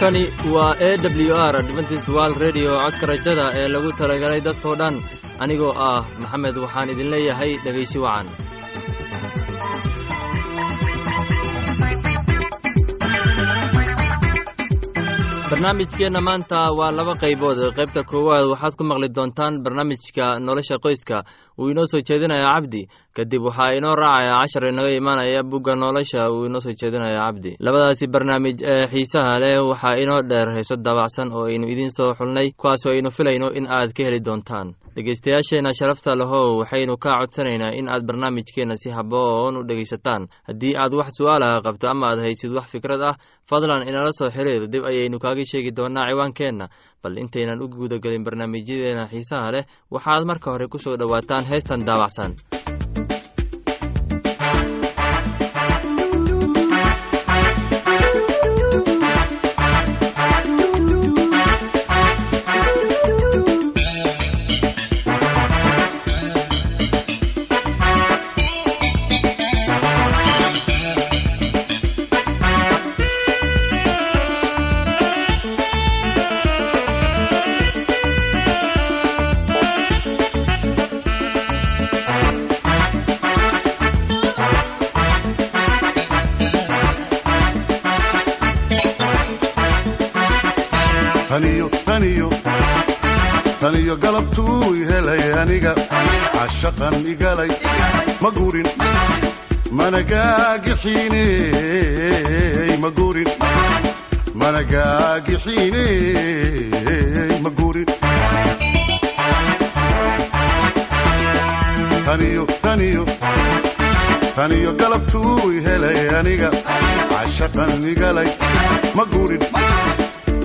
halkani waa e w r adventist wal redio codka rajada ee lagu talagalay dadkoo dhan. Anigoo ah maxamed waxaan idin leeyahay dhegaysi wacan. Barnaamijkeenna maanta waa laba qaybood. Qaybta koowaad waxaad ku maqli doontaan barnaamijka nolosha qoyska. Uu inoo soo jeedinaya cabdi kadib waxaa inoo raacaya cashar inaga imaanaya bugga nolosha uu inoo soo jeedinaya cabdi labadaasi barnaamij ee xiisaha leh waxaa inoo dheer heeso daabacsan oo aynu idiin soo xulnay kuwaasoo aynu filayno in aad ka heli doontaan. Dhegeystayaasheenna sharafta lahow waxaynu kaa codsanaynaa in aad barnaamijkeenna si haboon u dhegaysataan. Haddii aad wax su'aalaha qabto ama aad haysid wax fikrad ah fadlan inala soo xiriir dib ayaynu kaaga sheegi doonaa ciwaankeenna. Bal intaynan u guudagelin barnaamijyadeena xiisaha leh waxaad marka hore ku soo dhowaataan heestan daabacsan taniyo galabtuu helay aniga cashaqan igalay ma gurin mana gaagixiiney ma gurin mana gaagixiiney ma gurin taniyo taniyo taniyo galabtuu helay aniga cashaqan igalay ma gurin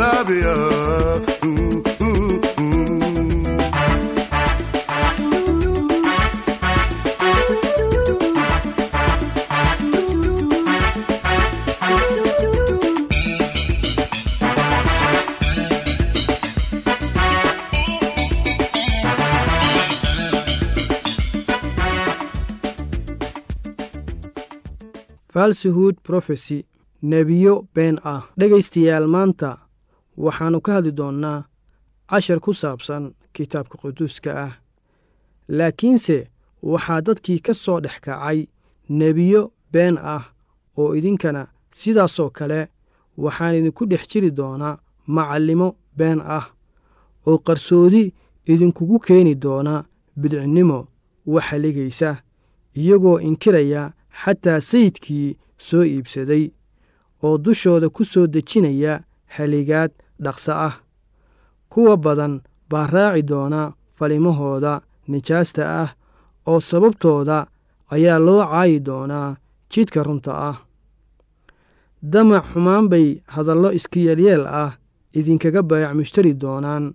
waraabiya falsihood profesy nebiyo been ah dhegaystayaal maanta waxaannu ka hadli doonnaa cashar ku saabsan kitaabka quduuska ah. Laakiinse waxaa dadkii ka soo dhex kacay nebiyo been ah oo idinkana sidaasoo kale waxaan idinku dhex jiri doonaa macallimo been ah oo qarsoodi idinkugu keeni doona bidcinnimo wax haligaysa iyagoo inkiraya xataa sayidkii soo iibsaday oo dushooda ku soo dejinaya haligaad dhaqso ah. Kuwa badan baa raaci doona falimahooda nijaasta ah oo sababtooda ayaa loo caayi doonaa jidka runta ah. Damac xumaan bay hadallo iskiyelyeel ah idinkaga baayac mushtari doonaan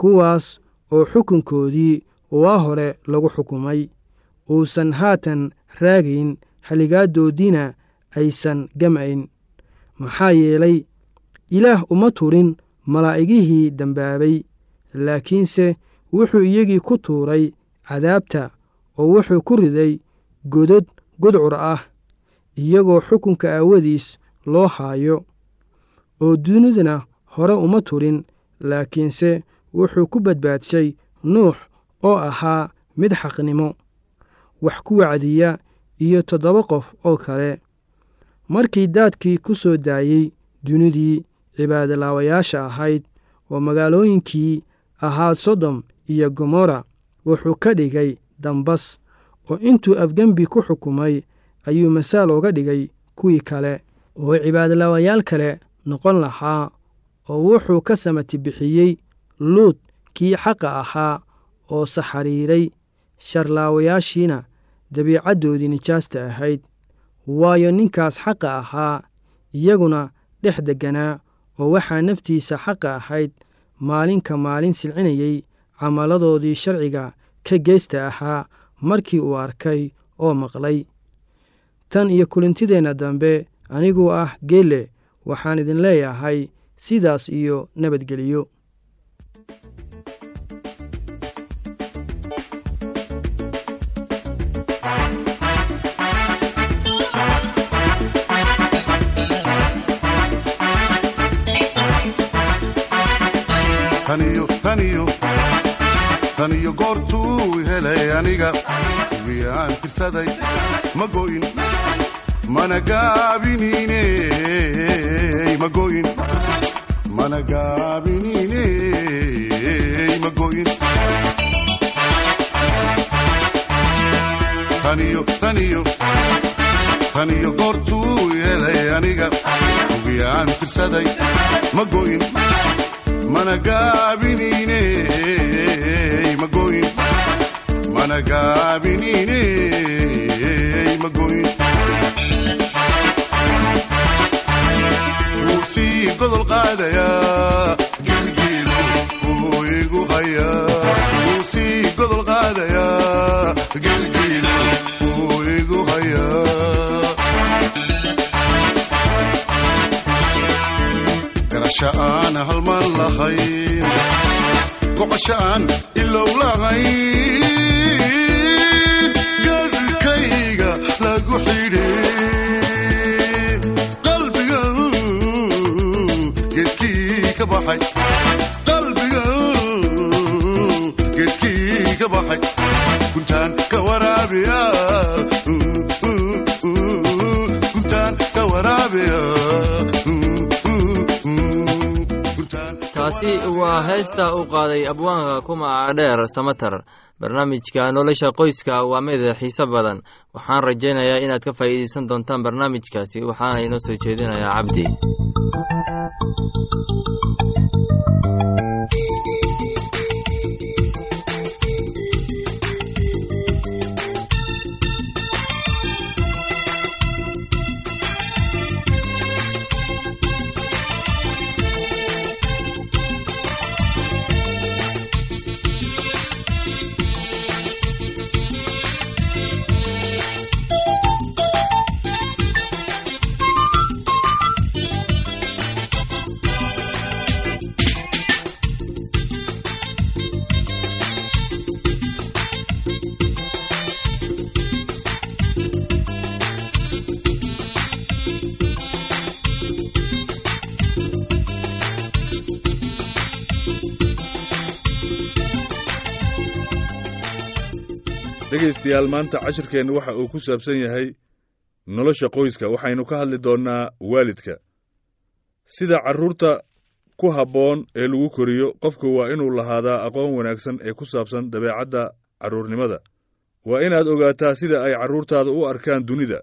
kuwaas oo xukunkoodii waa hore lagu xukumay. Uusan haatan raagayn haligaaddoodiina aysan gam'ayn. Maxaa yeelay ilaah uma turin malaa'igihii dembaabay laakiinse wuxuu iyagii ku tuuray cadaabta oo wuxuu ku riday godod gudcur ah iyagoo xukunka aawadiis loo haayo. Oo dunidana hore uma turin laakiinse wuxuu ku badbaadshay nuux oo ahaa mid xaqnimo wax ku wacdiya iyo toddoba qof oo kale. Markii daadkii ku soo daayey dunidii cibaadolaawayaasha ahayd oo magaalooyinkii ahaa sodom iyo gomorra wuxuu ka dhigay dambas oo intuu afgembi ku xukumay ayuu masaal oga dhigay kuwii kale oo cibaadolaawayaal kale noqon lahaa oo wuxuu ka samati bixiyey luud kii xaqa ahaa oo saxariiray sharlaawayaashiina dabiicaddoodii nijaasta ahayd waayo ninkaas xaqa ahaa iyaguna dhex degganaa oo waxaa naftiisa xaqa ahayd maalinka maalin silcinayey camalladoodii sharciga ka geesta ahaa markii uu arkay oo maqlay. Tan iyo kulintideenna dambe aniguu ah geelle waxaan idin leeyahay sidaas iyo nabadgeliyo taniyo taniyo goortuu helay aniga. Wiyaan tirsaday ma go'in mana gaabinine ma go'in mana gaabinine ma go'in taniyo taniyo taniyo goortuu helay aniga. Wiyaan tirsaday ma go'in mana gaabinine ma go'in mana gaabinine ma go'in wuu sii godol qaadayaa gilgiilo wuu igu hayaa wuu sii godol qaadayaa aan halmaan lahayn goqosho aan ilow lahayn garhkayga lagu xidhe qalbiga geedkii ka baxay. Qalbiga geedkii ka baxay. Guntaan ka waraabiya guntaan ka waraabiya taasi waa heesta u qaaday abwaanka kumaca dheer samater barnaamijka nolosha qoyska waa mid xiise badan. Waxaan rajaynayaa inaad ka faa'iidaysan doontaan barnaamijkaasi waxaana inoo soo jeedinayaa cabdi dhegaystayaal maanta cashirkeennu waxa uu ku saabsan yahay nolosha qoyska. Waxaynu ka hadli doonnaa waalidka. Sida carruurta ku habboon ee lagu koriyo qofku waa inuu lahaadaa aqoon wanaagsan ee ku saabsan dabeecadda carruurnimada waa inaad ogaataa sida ay carruurtaada u arkaan dunida.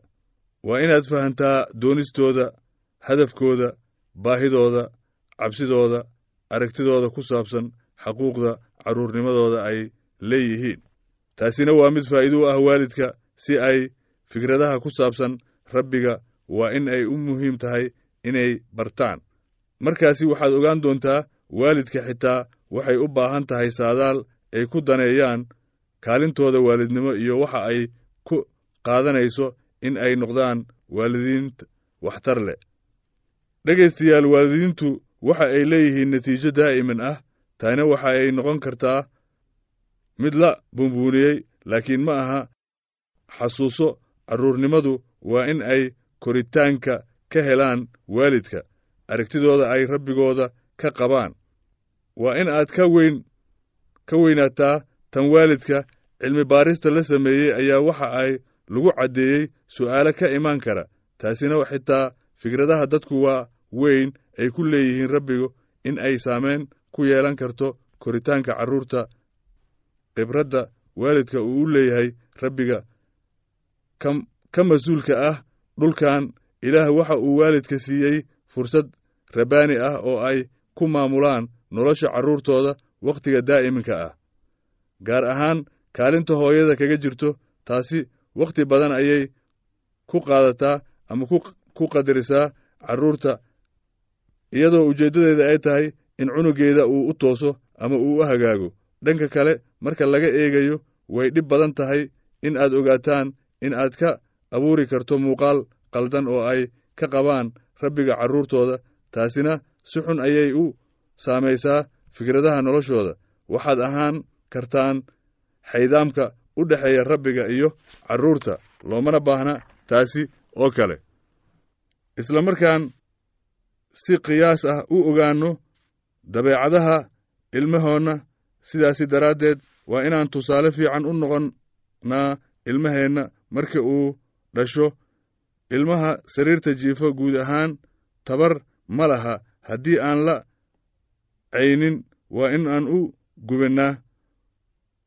Waa inaad fahantaa doonistooda hadafkooda baahidooda cabsidooda aragtidooda ku saabsan xaquuqda carruurnimadooda ay leeyihiin taasina waa mid faa'iido u ah waalidka si ay fikradaha ku saabsan rabbiga waa in ay u muhiim tahay inay bartaan. Markaasi waxaad ogaan doontaa waalidka xitaa waxay u baahan tahay saadaal ay ku daneeyaan kaalintooda waalidnimo iyo waxa ay ku qaadanayso in ay noqdaan waalidiin waxtar leh. Dhegaystayaal waalidiintu waxa ay leeyihiin natiijo daa'iman ah taana waxa ay noqon kartaa mid la bumbuuniyey laakiin ma aha xasuuso carruurnimadu waa in ay koritaanka ka helaan waalidka. Aragtidooda ay rabbigooda ka qabaan. Waa in aad ka weyn ka weynaataa tan waalidka. Cilmi baarista la sameeyey ayaa waxa ay lagu caddeeyey su'aalo ka imaan kara. Taasina xitaa fikradaha dadku waa weyn ay ku leeyihiin rabbigu in ay saameyn ku yeelan karto koritaanka carruurta khibradda waalidka uu u leeyahay rabbiga. Ka mas'uulka ah dhulkan ilaah waxa uu waalidka siiyey fursad rabbaani ah oo ay ku maamulaan nolosha carruurtooda wakhtiga daa'iminka ah. Gaar ahaan kaalinta hooyada kaga jirto taasi wakhti badan ayay ku qaadataa ama ku qadarisaa carruurta iyadoo ujeeddadeeda ay tahay in cunugeeda uu u tooso ama uu u hagaago. Dhanka kale marka laga eegayo way dhib badan tahay in aad ogaataan in aad ka abuuri karto muuqaal qaldan oo ay ka qabaan rabbiga carruurtooda taasina si xun ayay u saamaysaa fikradaha noloshooda. Waxaad ahaan kartaan xaydaamka u dhexeeya rabbiga iyo carruurta loomana baahna taasi oo kale. Isla markaan si qiyaas ah u ogaanno dabeecadaha ilmahoonna sidaasi daraaddeed waa inaan tusaale fiican u noqonnaa ilmaheenna marka uu dhasho ilmaha sariirta jiifo guud ahaan tabar ma laha. Haddii aan la caynin waa in aan u gubinnaa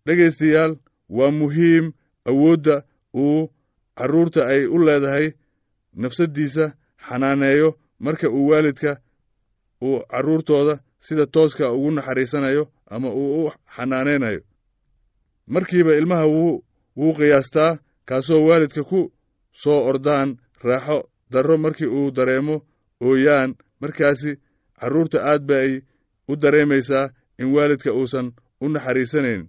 dhegaystayaal waa muhiim awoodda uu carruurta ay u leedahay. Nafsaddiisa xanaaneeyo marka uu waalidka uu carruurtooda sida tooska ugu naxariisanayo ama uu u xanaanaynayo markiiba ilmaha wuu qiyaastaa kaasoo waalidka ku soo ordaan raaxo darro markii uu dareemo ooyaan markaasi carruurta aad ba ay u dareemaysaa in waalidka uusan u naxariisanayn.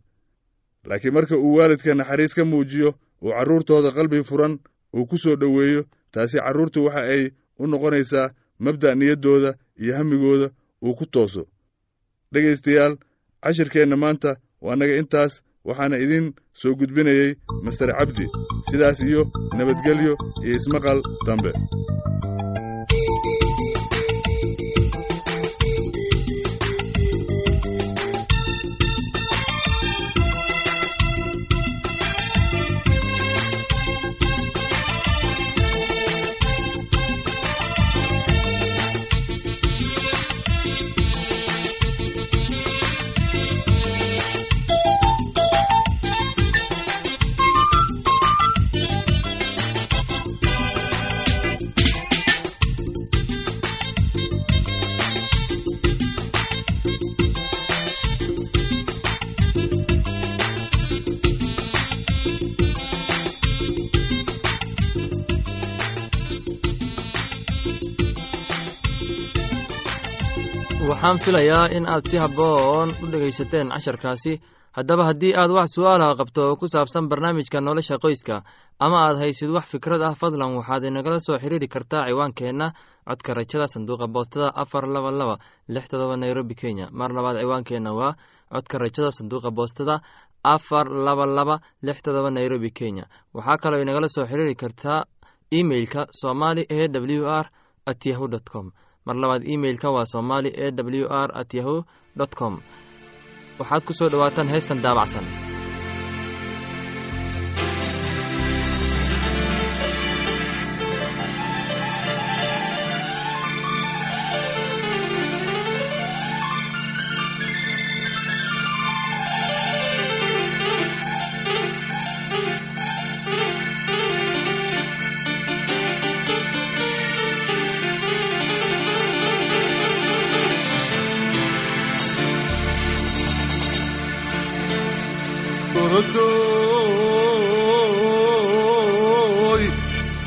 Laakiin marka uu waalidka naxariis ka muujiyo uu carruurtooda qalbi furan uu ku soo dhoweeyo taasi carruurtu waxa ay u noqonaysaa mabda' niyaddooda iyo hammigooda uu ku tooso. Dhegaystayaal cashirkeenna maanta waa naga intaas waxaana idin soo gudbinayey master cabdi sidaas iyo nabadgelyo iyo ismaqal dambe waxaan filayaa in aad si habboon u dhegaysateen casharkaasi. Haddaba haddii aad wax su'aalaha qabto oo ku saabsan barnaamijka nolosha qoyska ama aad haysid wax fikrad ah fadlan waxaad inagala soo xiriiri kartaa ciwaankeenna codka rajada sanduuqa boostada afar laba laba lix todoba nairobi kenya. Mar labaad ciwaankeenna waa codka rajada sanduuqa boostada afar laba laba lix todoba nairobi kenya. Waxaa kaloo inagala soo xiriiri kartaa emeilka somali e w r at yahu dt com mar labaad imeilka waa somali e w r at yahu com. Waxaad ku soo dhowaataan heestan daabacsan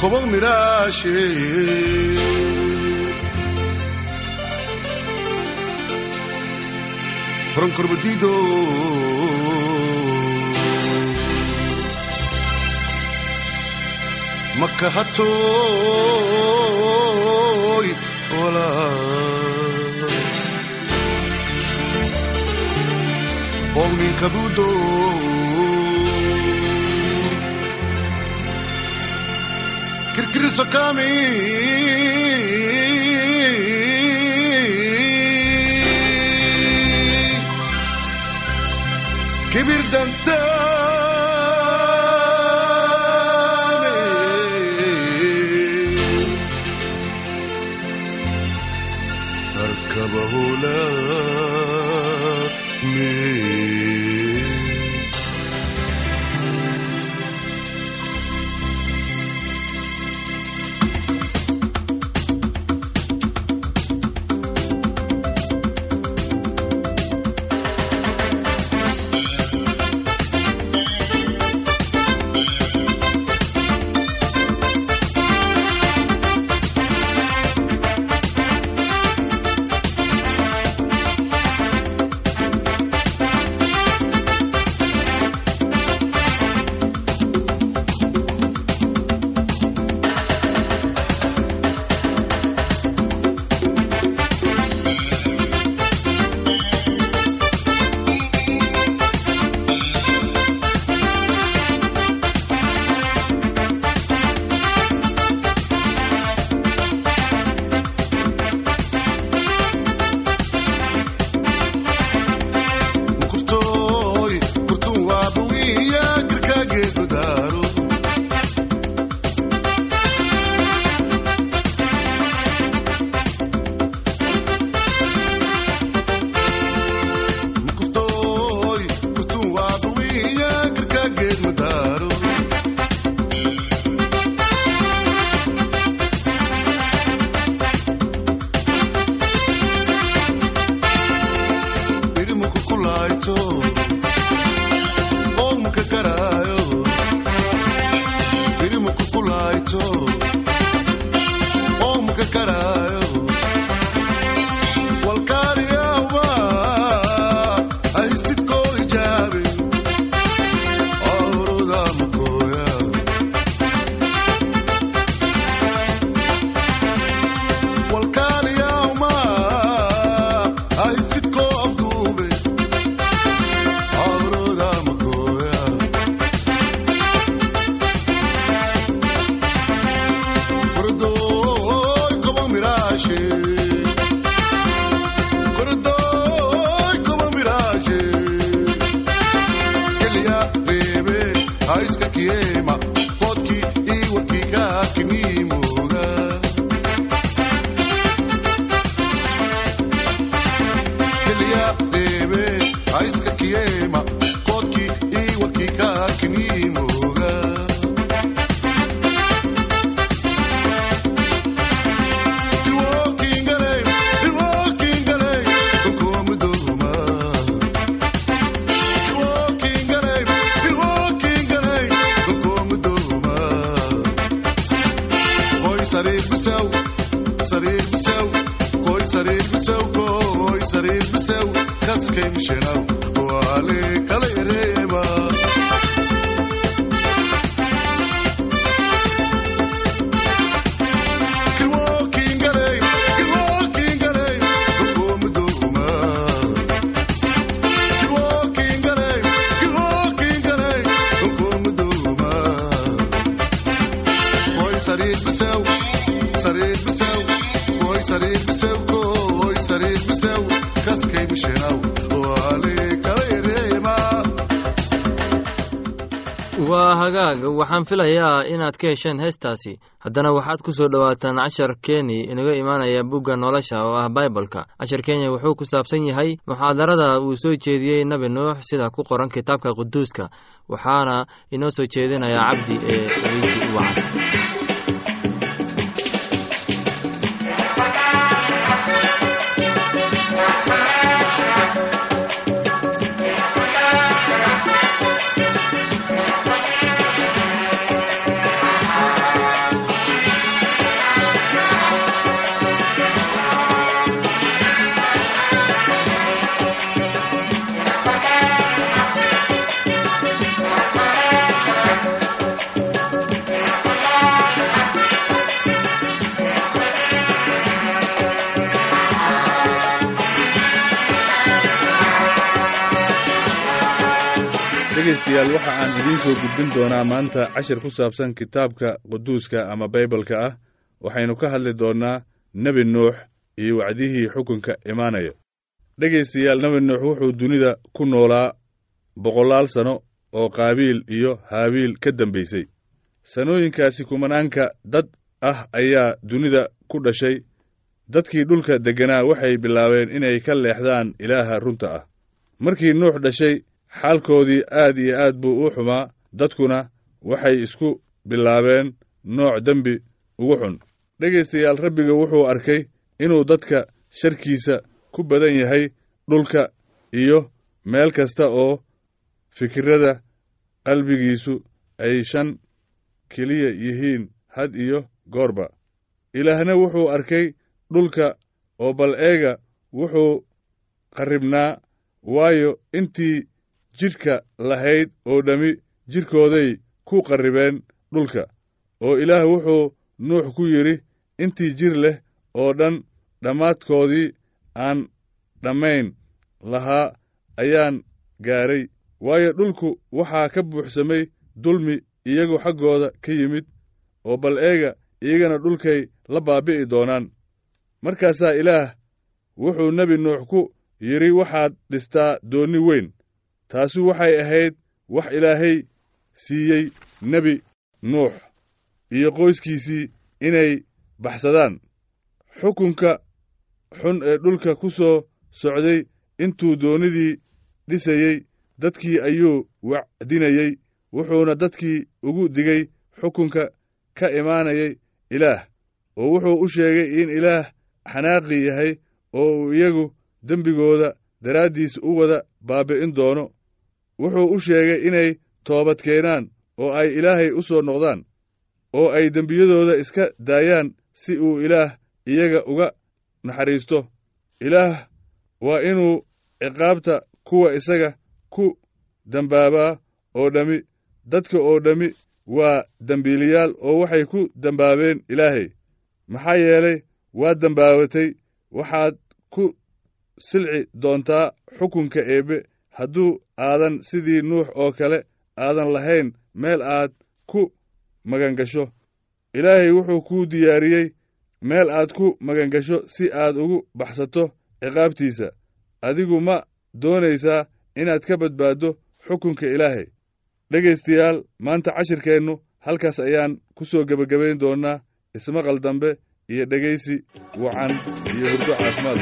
como mirashe. Fueron corvetido. Makahatoy, hola. Ogni caduto Kirkiriso kami Kibir dantane waxaan filayaa inaad ka hesheen heestaasi. Haddana waxaad ku soo dhowaataan cashar keni inaga imaanaya bugga nolosha oo ah baibalka. Cashar kenya wuxuu ku saabsan yahay muxaadarada uu soo jeediyey nebi nuux sida ku qoran kitaabka quduuska waxaana inoo soo jeedinaya cabdi ee dhegeysi u dhegaystayaal waxa aan idiin soo gudbin doonaa maanta cashir ku saabsan kitaabka quduuska ama baybalka ah. Waxaynu ka hadli doonnaa nebi nuux iyo wacdihii xukunka imaanaya. Dhegaystayaal nebi nuux wuxuu dunida ku noolaa boqolaal sano oo qaabiil iyo haabiil ka dambaysay sannooyinkaasi kumanaanka dad ah ayaa dunida ku dhashay. Dadkii dhulka degganaa waxay bilaabeen inay ka leexdaan ilaaha runta ah. Markii nuux dhashay xaalkoodii aad iyo aad buu u xumaa. Dadkuna waxay isku bilaabeen nooc dembi ugu xun. Dhegaystayaal rabbiga wuxuu arkay inuu dadka sharkiisa ku badan yahay dhulka iyo meel kasta oo fikirrada qalbigiisu ay shan keliya yihiin had iyo goorba. Ilaahna wuxuu arkay dhulka oo bal eega. Wuxuu qarribnaa waayo intii jidhka lahayd oo dhammi jidhkooday ku qarribeen dhulka oo ilaah wuxuu nuux ku yidhi intii jir leh oo dhan dhammaadkoodii aan dhammayn lahaa ayaan gaadhay waayo dhulku waxaa ka buuxsamay dulmi iyagu xaggooda ka yimid oo bal eega iyagana dhulkay la baabi'i doonaan. Markaasaa ilaah wuxuu nebi nuux ku yidhi waxaad dhistaa doonni weyn taasu waxay ahayd wax ilaahay siiyey nebi nuux iyo qoyskiisii inay baxsadaan. Xukunka xun ee dhulka ku soo socday intuu doonidii dhisayey dadkii ayuu wacdinayey wuxuuna dadkii ugu digay xukunka ka imaanayay ilaah oo wuxuu u sheegay in ilaah xanaaqi yahay oo uu iyagu dembigooda daraaddiis u wada baabbi'in doono wuxuu u sheegay inay toobad keenaan oo ay ilaahay u soo noqdaan oo ay dembiyadooda iska daayaan si uu ilaah iyaga uga naxariisto. Ilaah waa inuu ciqaabta kuwa isaga ku dembaabaa oo dhammi dadka oo dhammi waa dembiiliyaal oo waxay ku dembaabeen ilaahay. Maxaa yeelay waa dembaabatay waxaad ku silci doontaa xukunka eebbe hadduu aadan sidii nuux oo kale aadan lahayn meel aad ku magangasho ilaahay wuxuu kuu diyaariyey meel aad ku magangasho si aad ugu baxsato ciqaabtiisa. Adigu ma doonaysaa inaad ka badbaaddo xukunka ilaahay. Dhegaystayaal maanta cashirkeennu halkaas ayaan ku soo gebagabayn doonnaa. Ismaqal dambe iyo dhegaysi wacan iyo hurdo caafimaad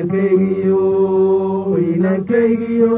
inankaygiyo inankaygiyo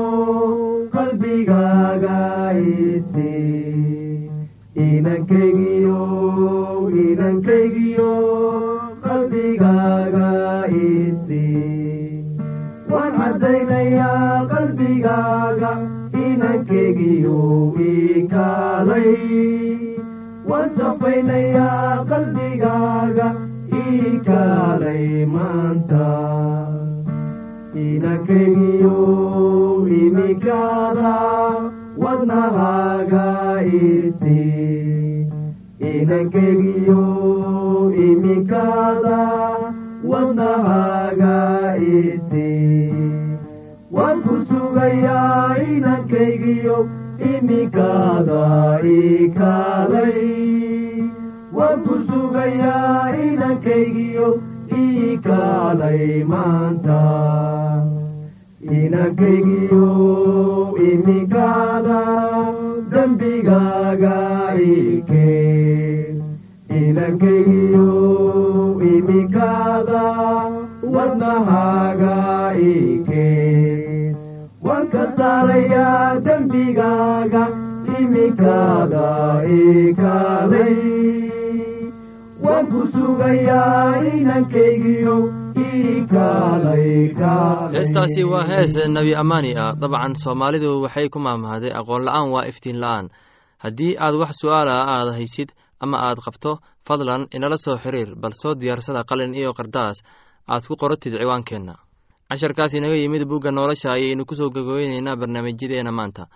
inankaygiyo imikaada ikaalay waan ku sugayaa inankaygiyo ikaalay maanta inankaygiyo imikaada dembigaaga ikeen inankaygiyo imikaada wadnahaaga waan ka saarayaa dembigaaga imikaada ikaalay waan ku sugayaa inankaygiyo ikaalay heestaasi waa hees nebi amaani ah dabcan soomaalidu waxay ku maamahday aqoon la'aan waa iftiin la'aan. Haddii aad wax su'aala aad haysid ama aad qabto fadlan inala soo xiriir bal soo diyaarsada qalin iyo qardaas. Aad ku qoratid ciwaankeenna casharkaas inaga yimid bugga nolosha ayaynu ku soo gogoweyneynaa barnaamijyadeena maanta.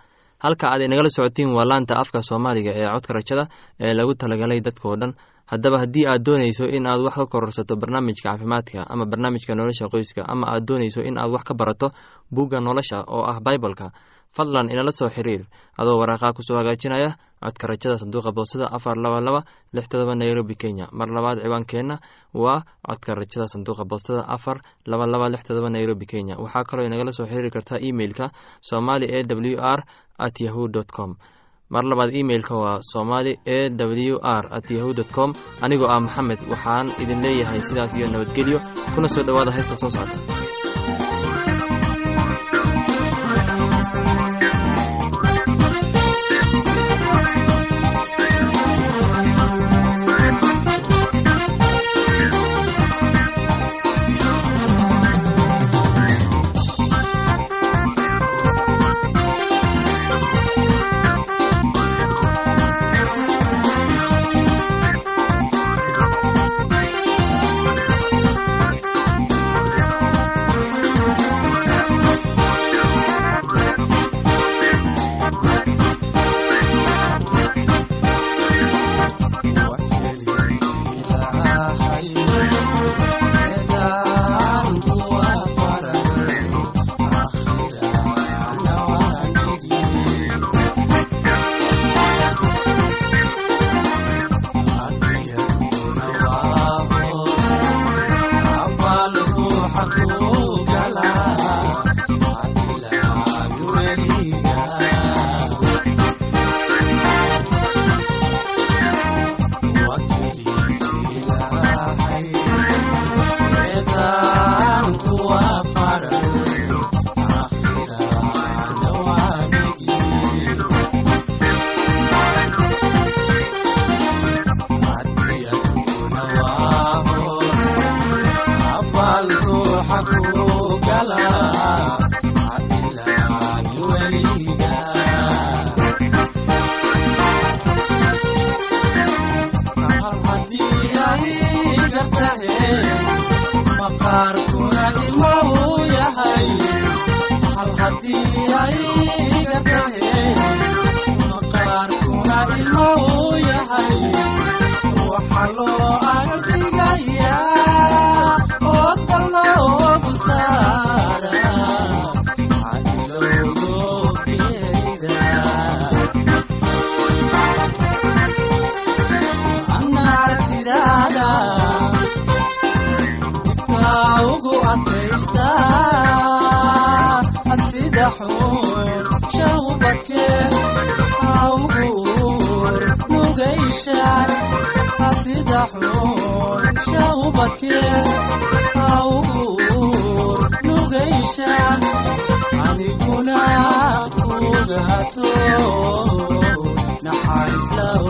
Halka aad inagala socotiin waa laanta afka soomaaliga ee codka rajada ee lagu talagalay dadkao dhan. Haddaba haddii aad doonayso in aad wax ka kororsato barnaamijka caafimaadka ama barnaamijka nolosha qoyska ama aad doonayso in aad wax ka barato bugga nolosha oo ah baibolka fadlan inala soo xiriir. Adoo waraaqaa ku soo hagaajinaya codka rajada sanduuqa boosada afar laba laba lix todoba nairobi kenya. Mar labaad ciwaankeenna waa codka rajada sanduuqa boostada afar laba laba lix todoba nairobi kenya. Waxaa kaloo inagala soo xiriiri kartaa emeilka somali e w r at yahu dt com. Mar labaad imeilka waa somali e w r at yahu dt com. Anigoo ah maxamed waxaan idin leeyahay sidaas iyo nabadgelyo. Kuna soo dhowaada heesta soo socota sida xun shawbadke augur nugayshan aniguna kugaso naxariislaw